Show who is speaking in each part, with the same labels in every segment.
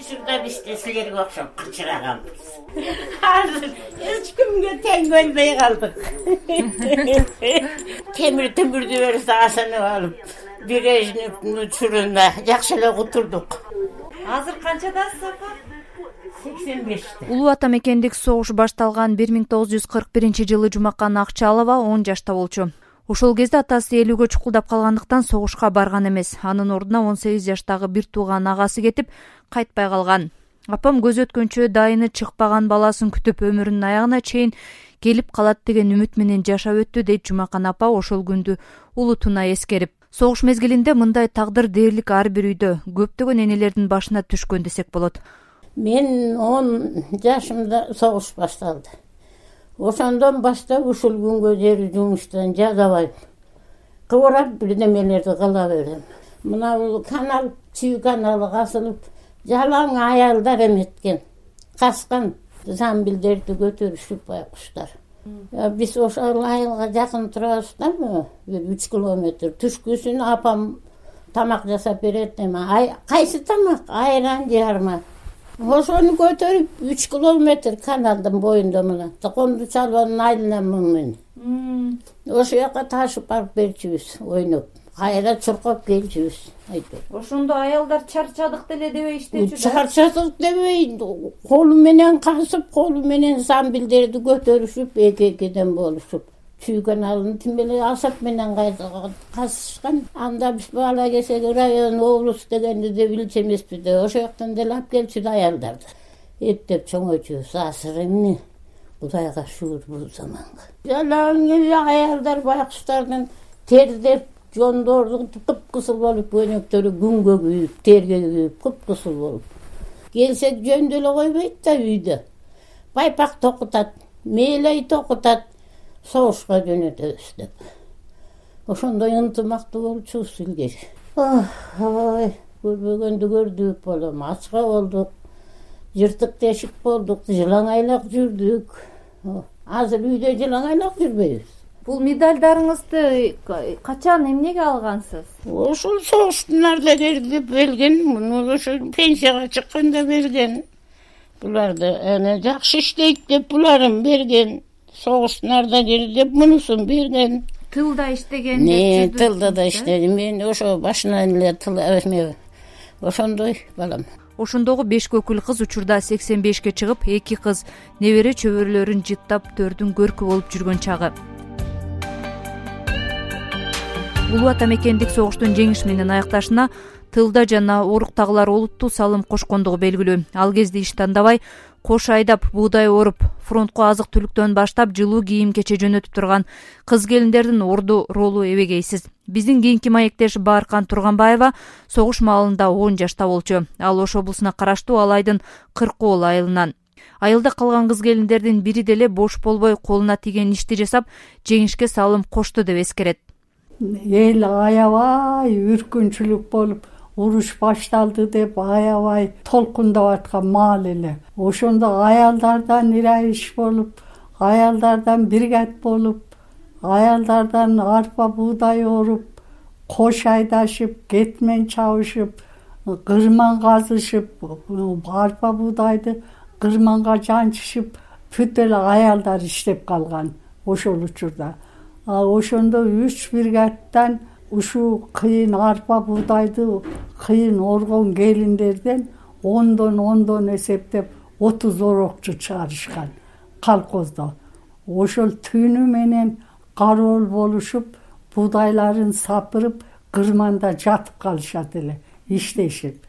Speaker 1: учурда биз да силерге окшоп кычыраганбыз. Азыр эч кимге тең келбей калдык. Темир түмүрдү берсе асынып алып брежневдин учурунда жакшы эле кутурдук
Speaker 2: азыр канчадасыз апа
Speaker 1: сексен беште.
Speaker 3: Улуу ата мекендик согуш башталган бир миң тогуз жүз кырк биринчи жылы жумакан акчалова он жашта болчу ошол кезде атасы элүүгө чукулдап калгандыктан согушка барган эмес. Анын ордуна он сегиз жаштагы бир тууган агасы кетип кайтпай калган. Апам көзү өткөнчө дайыны чыкпаган баласын күтүп өмүрүнүн аягына чейин келип калат деген үмүт менен жашап өттү дейт жумакан апа ошол күндү улутуна эскерип. Согуш мезгилинде мындай тагдыр дээрлик ар бир үйдө көптөгөн энелердин башына түшкөн десек болот.
Speaker 1: Мен он жашымда согуш башталды ошондон баштап ушул күнгө чейин жумуштан жазабайм кыбырап бирдемелерди кыла берем. Мына бул канал чүй каналы казылып жалаң аялдар эметкен каскан замбилдерди көтөрүшүп байкуштар. Биз ошол айылга жакын турабыз да бир үч километр. Түшкүсүн апам тамак жасап берет эми кайсы тамак? Айран жарма ошону көтөрүп үч километр каналдын боюнда мына кондо чалбанын айылынанмын мен ошол жака ташып барып берчүбүз ойноп. Кайра чуркап келчүбүз
Speaker 2: йтип ошондо аялдар чарчадык деле дебейиштечү да?
Speaker 1: Чарчадык дебей колу менен казып колу менен замбилдерди көтөрүшүп эки экиден болушуп чүй каналын тим эле асап менен казышкан анда биз бала кезек район облус дегенди да билчү эмеспиз да ошол жактан деле алып келчү да аялдарды. Эптеп чоңойтчубуз азыр эмне кудайга шүгүр бул заманга жалаң эле аялдар байкуштардын тердеп жондору кыпкызыл болуп өнөктөрү күнгө күйүп терге күйүп кыпкызыл болуп. Келсек жөндөй эле койбойт да үйдө. Байпак токутат мээлей токутат согушка жөнөтөбүз деп ошондой ынтымактуу болчубуз илгери ой көрбөгөндү көрдүк болом ачка болдук жыртык тешик болдук жылаңайлак жүрдүк. Азыр үйдө жылаңайлак жүрбөйбүз.
Speaker 2: Бул медальдарыңызды качан эмнеге алгансыз?
Speaker 1: Ошол согуштун ардагери берген муну ошо пенсияга чыкканда берген. Буларды анан жакшы иштейт деп буларын берген согуштун ардагери деп мунусун берген
Speaker 2: тылда иштеген деп
Speaker 1: тылда да иштедим. Мен ошо башынан эле тыл эме ошондой балам.
Speaker 3: Ошондогу беш көкүл кыз учурда сексен бешке чыгып эки кыз небере чөбөрөлөрүн жыттап төрдүн көркү болуп жүргөн чагы. Улуу ата мекендик согуштун жеңиш менен аякташына тылда жана оруктагылар олуттуу салым кошкондугу белгилүү. Ал кезде иш тандабай кош айдап буудай оруп фронтко азык түлүктөн баштап жылуу кийим кече жөнөтүп турган кыз келиндердин орду ролу эбегейсиз. Биздин кийинки маектеш бааркан турганбаева согуш маалында он жашта болчу. Ал ош облусуна караштуу алайдын кыркоол айылынан. Айылда калган кыз келиндердин бири деле бош болбой колуна тийген ишти жасап жеңишке салым кошту деп эскерет.
Speaker 4: Эл аябай үркүнчүлүк болуп уруш башталды деп аябай толкундап аткан маал эле. Ошондо аялдардан иш болуп аялдардан бригад болуп аялдардан арпа буудай оруп кош айдашып кетмен чабышып кырман казышып арпа буудайды кырманга жанчышып бүт эле аялдар иштеп калган ошол учурда. Ошондо үч бригадтан ушул кыйын арпа буудайды кыйын оргон келиндерден ондон ондон эсептеп отуз орокчу чыгарышкан колхоздо ошол түнү менен кароол болушуп буудайларын сапырып кырманда жатып калышат эле иштешип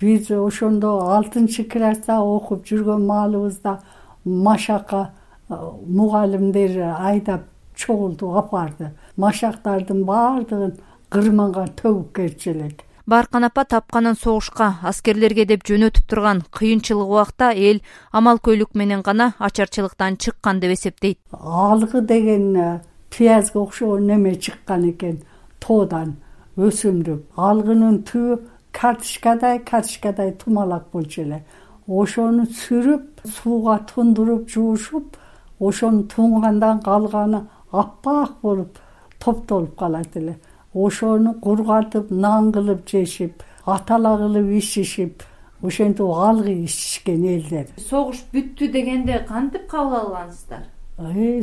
Speaker 4: биз ошондо алтынчы класста окуп жүргөн маалыбызда машакка мугалимдер айдап чогултуп алып барды машактардын баардыгын кырманга төгүп кетчү элек
Speaker 3: бааркан апа тапканын согушка аскерлерге деп жөнөтүп турган кыйынчылык убакта эл амалкөйлүк менен гана ачарчылыктан чыккан деп эсептейт.
Speaker 4: Алгы деген э, пиязга окшогон неме чыккан экен? Тоодан өсүмдүк. Алгынын түбү картишкадай картишкадай тумалак болчу эле. Ошону сүрүп сууга тундуруп жуушуп ошону туңгандан калганы аппак болуп топтолуп калат эле. Ошону кургатып нан кылып жешип атала кылып ичишип ошентип алгы ичишкен элдер.
Speaker 1: Согуш бүттү дегенде кантип кабыл алгансыздар?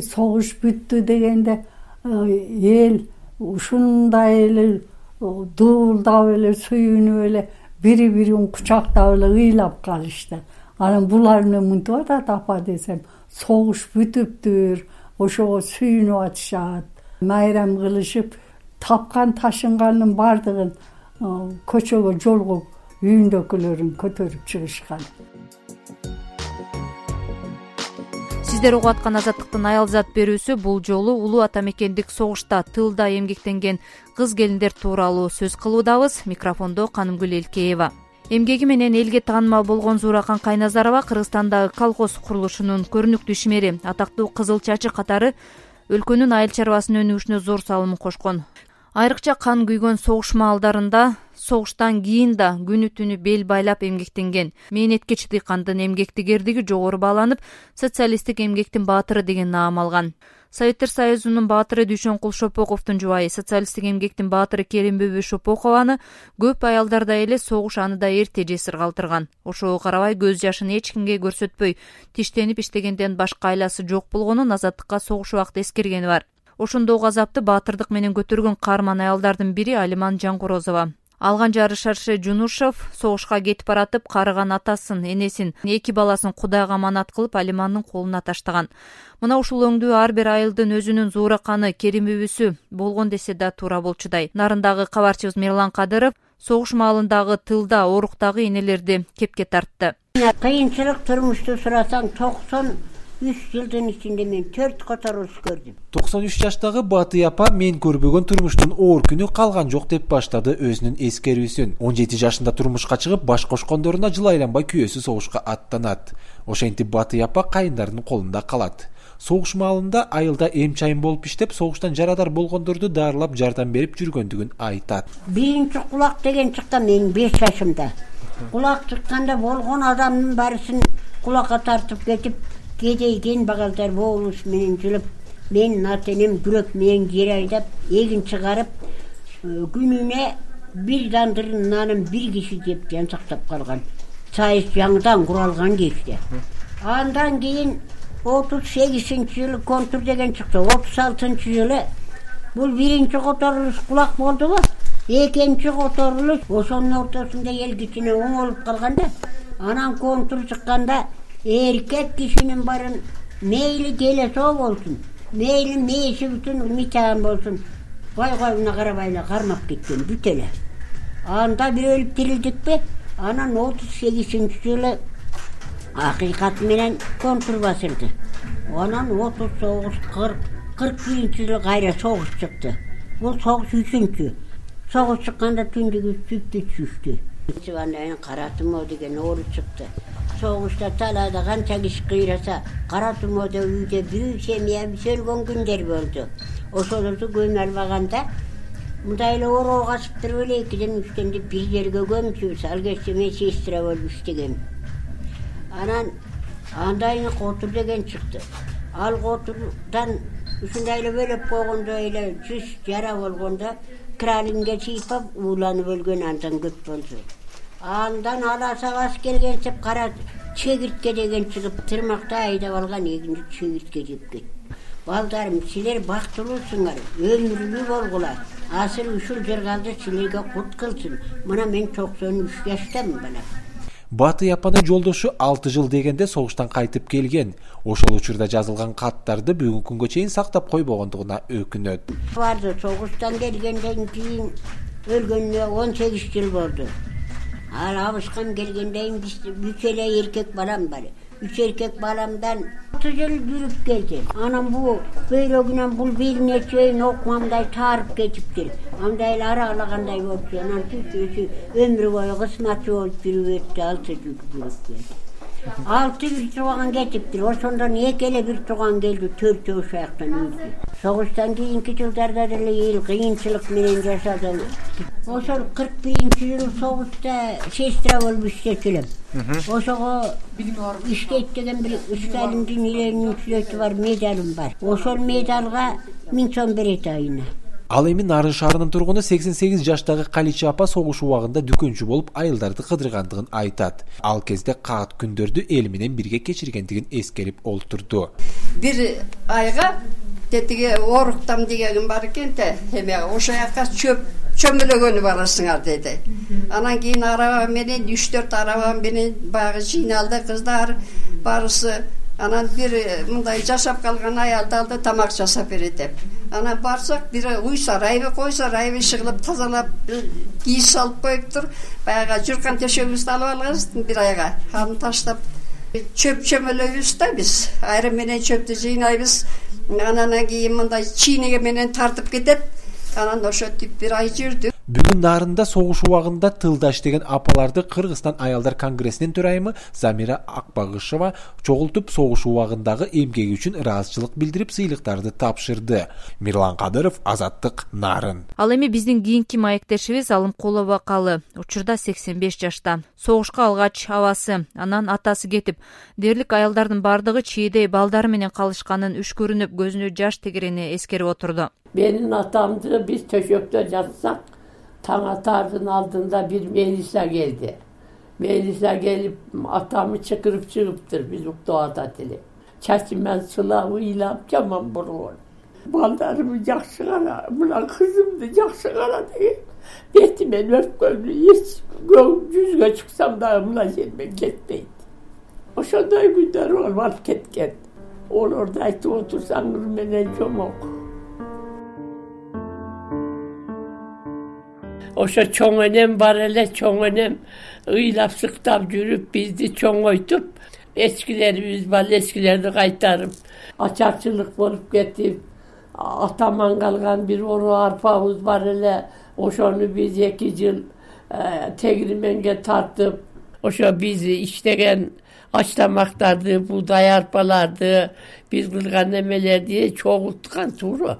Speaker 4: Согуш бүттү дегенде эл ушундай эле дуулдап эле сүйүнүп эле бири бирин кучактап эле ыйлап калышты. Анан булар эмне мынтип атат апа десем согуш бүтүптүр ошого сүйүнүп атышат. Майрам кылышып тапкан ташынганын баардыгын көчөгө жолугуп үйүндөгүлөрүн көтөрүп чыгышкан.
Speaker 3: Сиздер угуп аткан азаттыктын аялзат берүүсү бул жолу улуу ата мекендик согушта тылда эмгектенген кыз келиндер тууралуу сөз кылуудабыз. Микрофондо канымгүл элкеева эмгеги менен элге таанымал болгон зууракан кайназарова кыргызстандагы колхоз курулушунун көрүнүктүү ишмери атактуу кызыл чачы катары өлкөнүн айыл чарбасынын өнүгүшүнө зор салымын кошкон. Айрыкча кан күйгөн согуш маалдарында согуштан кийин да күнү түнү бел байлап эмгектенген мээнеткеч дыйкандын эмгектик жогору бааланып социалисттик эмгектин баатыры деген наам алган советтер союзунун баатыры дүйшөнкул шопоковдун жубайы социалисттик эмгектин баатыры керимбүбү шопокованы көп аялдардай эле согуш аны да эрте жесир калтырган ошого карабай көз жашын эч кимге көрсөтпөй. Тиштенип иштегенден башка айласы жок болгонун азаттыкка согуш убакта эскергени бар. Ошондогу азапты баатырдык менен көтөргөн каарман аялдардын бири алиман жангорозова алганжары шарше жунушов согушка кетип баратып карыган атасын энесин эки баласын кудайга аманат кылып алимандын колуна таштаган. Мына ушул өңдүү ар бир айылдын өзүнүн зуураканы керимбүбүсү болгон десе да туура болчудай. Нарындагы кабарчыбыз мирлан кадыров согуш маалындагы тылда оруктагы энелерди кепке тартты.
Speaker 5: Кыйынчылык турмушту сурасаң токсон үч жылдын ичинде мен төрт которулуш көрдүм.
Speaker 6: Токсон үч жаштагы батый апа мен көрбөгөн турмуштун оор күнү калган жок деп баштады өзүнүн эскерүүсүн. Он жети жашында турмушка чыгып баш кошкондоруна жыл айланбай күйөөсү согушка аттанат. Ошентип батый апа кайындарынын колунда калат. Согуш маалында айылда эм чайым болуп иштеп согуштан жарадар болгондорду дарылап жардам берип жүргөндүгүн айтат.
Speaker 5: Биринчи кулак деген чыккан менин беш жашымда. Кулак чыкканда болгон адамдын баарысын кулакка тартып кетип кедейген багалдар болуш менен жылып менин ата энем күрөк менен жер айдап эгин чыгарып э, күнүнө бир дандырын нанын бир киши жеп жан сактап калган. Сайыс жаңыдан куралган кезде андан кийин отуз сегизинчи жылы контур деген чыкты. Отуз алтынчы жылы бул биринчи которулуш кулак болдубу экинчи которулуш ошонун ортосунда эл кичине оңолуп калган да анан контур чыкканда эркек кишинин баарын мейли телесоо болсун мейли мээси бүтүн мичаган болсун койгоюна карабай эле кармап кеткен бүт эле анда бирөөлүп тирилдикпи анан отуз сегизинчи жылы акыйкаты менен контур басылды. Анан отуз тогуз кырк кырк биринчи жылы кайра согуш чыкты. Бул согуш үчүнчү. Согуш чыкканда түндүгү сүттү түшүштү андан кийин кара тумоо деген оору чыкты согушта талаада канча киши кыйраса кара тумоодо үйдө бир семьябиз өлгөн күндөр болду. Ошолорду көмө албаганда мындай эле ороо касыптырып эле экиден үчтөн деп бир жерге көмчүбүз ал кезде мен сестра болуп иштегем анан андан кийин котур деген чыкты. Ал котурдан ушундай эле бөлөп койгондо эле жүз жара болгондо кралинге сыйпап ууланып өлгөн андан көп болду андан аласа баш келгенсип кара чегиртке деген чыгып тырмактай айдап алган эгинди чегиртке жеп кетти. Балдарым силер бактылуусуңар өмүрлүү болгула. Асыл ушул жыргалды силерге кут кылсын. Мына мен токсон үч жаштамын бала
Speaker 6: батый апанын жолдошу алты жыл дегенде согуштан кайтып келген. Ошол учурда жазылган каттарды бүгүнкү күнгө чейин сактап койбогондугуна өкүнөт.
Speaker 5: Барды согуштан келгенден кийин өлгөнүнө он сегиз жыл болду ал абышкан келгенден кийин үч эле эркек балам бар. Үч эркек баламдан алты жыл жүрүп келди анан бул бөйрөгүнөн бул белине чейин окмамдай таарып кетиптир андай эле аралагандай болчу анан түз өзү өмүр бою кызматчы болуп жүрүп өттү алты жыл жүрүп келди алты бир тууган кетиптир ошондон эки эле бир тууган келди төртөө ушул жактан өлдү. Согуштан кийинки жылдарда деле эл кыйынчылык менен жашады. Ошол кырк биринчи жылы согушта сестра болуп иштечү элем ошого иштейт деген бир сталиндин иленин сүрөтү бар медалым бар. Ошол медалга миң сом берет айына
Speaker 6: ал эми нарын шаарынын тургуну сексен сегиз жаштагы калича апа согуш убагында дүкөнчү болуп айылдарды кыдыргандыгын айтат. Ал кезде каат күндөрдү эл менен бирге кечиргендигин эскерип олтурду.
Speaker 7: Бир айга тетиги ооруктам дегеним бар экен да эме ошол жака чөп чөмүлөгөнү барасыңар деди. Анан кийин араба менен үч төрт араба менен баягы жыйналды кыздар баарысы анан бир э, мындай жашап калган аялдарды тамак жасап берет деп анан барсак бир үй сарайбы кой сарайбы иши кылып тазалап кийиз салып коюптур баягы журкан төшөгүбүздү алып алганбыз бир айга аны таштап. Чөп чөмөлөйбүз да биз айрым менен чөптү жыйнайбыз. Анан кийин мындай чийнеге менен тартып кетет анан ошентип бир ай жүрдүк
Speaker 6: бүгүн нарында согуш убагында тылда иштеген апаларды кыргызстан аялдар конгрессинин төрайымы замира акбагышева чогултуп согуш убагындагы эмгеги үчүн ыраазычылык билдирип сыйлыктарды тапшырды. Мирлан кадыров азаттык нарын
Speaker 3: ал эми биздин кийинки маектешибиз алымкулова калы учурда сексен беш жашта. Согушка алгач абасы анан атасы кетип дээрлик аялдардын баардыгы чийдей балдары менен калышканын үшкүрүнүп көзүнө жаш тегерени эскерип отурду.
Speaker 8: Менин атамды биз төшөктө жатсак таң атаардын алдында бир мелиса келди. Мелиса келип атамы чыкырып чыгыптыр биз уктап атат элек чачыман сылап ыйлап жаман болгон балдарымды жакшы кара мына кызымды жакшы кара деген. Бетимен өпкөнү эч жүзгө чыксам дагы мына жерден кетпейт. Ошондой күндөр болуп алып кеткен. Олорду айтып отурсаңыз менен жомок ошо чоң энем бар эле чоң энем. Ыйлап сыктап жүрүп бизди чоңойтуп эчкилерибиз бар эчкилерди кайтарып ачарчылык болуп кетип атаман калган бир оро арпабыз бар эле. Ошону биз эки жыл э, тегирименге тартып ошо биз иштеген аш тамактарды буудай арпаларды биз кылган эмелерди чогулткан туура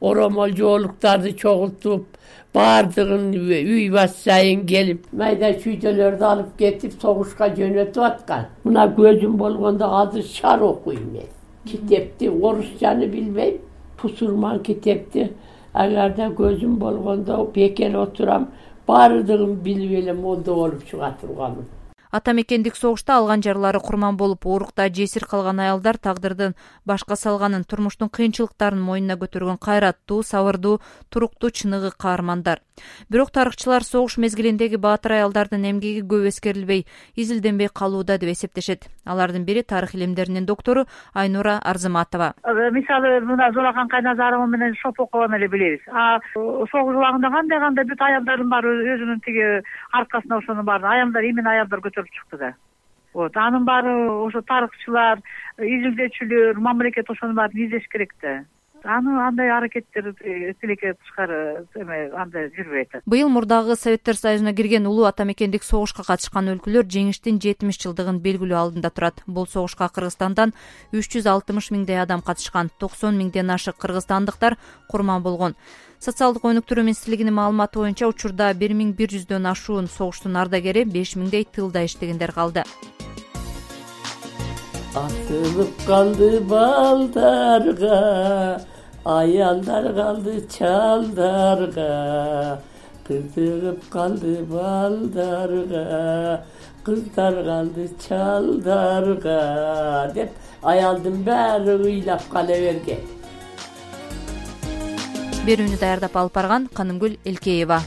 Speaker 8: оромол жоолуктарды чогултуп баардыгын үй бас сайын келип майда чүйдөлөрдү алып кетип согушка жөнөтүп аткан. Мына көзүм болгондо азыр шар окуйм мен. Китепти орусчаны билбейм тусурман китепти. Агарда көзүм болгондо бекер отурам баардыгын билип эле мода болуп чыга турганмын
Speaker 3: ата мекендик согушта алган жарлары курман болуп оорукта жесир калган аялдар тагдырдын башка салганын турмуштун кыйынчылыктарын мойнуна көтөргөн кайраттуу сабырдуу туруктуу чыныгы каармандар. Бирок тарыхчылар согуш мезгилиндеги баатыр аялдардын эмгеги көп эскерилбей изилденбей калууда деп эсептешет. Алардын бири тарых илимдеринин доктору айнура арзыматова.
Speaker 9: Э, мисалы мына зоолакан кайназарова менен шопокованы эле билебиз. А согуш убагында кандай кандай бүт аялдардын баары өзүнүн тиги аркасына ошонун баарын аялдар именно аялдар көтөрүп чыкты да. Вот анын баары ошо тарыхчылар изилдөөчүлөр мамлекет ошонун баарын издеш керек да аны андай аракеттер э, тилекке тышкары эме андай жүрбөй атат.
Speaker 3: Быйыл мурдагы советтер союзуна кирген улуу ата мекендик согушка катышкан өлкөлөр жеңиштин жетимиш жылдыгын белгилөө алдында турат. Бул согушка кыргызстандан үч жүз алтымыш миңдей адам катышкан токсон миңден ашык кыргызстандыктар курман болгон. Социалдык өнүктүрүү министрлигинин маалыматы боюнча учурда бир миң бир жүздөн ашуун согуштун ардагери беш миңдей тылда иштегендер калды
Speaker 8: асылып калды балдарга аялдар калды чалдарга. Кызыгып калды балдарга кыздар калды чалдарга деп аялдын баары ыйлап кала берген
Speaker 3: берүүнү даярдап алып барган канымгүл элкеева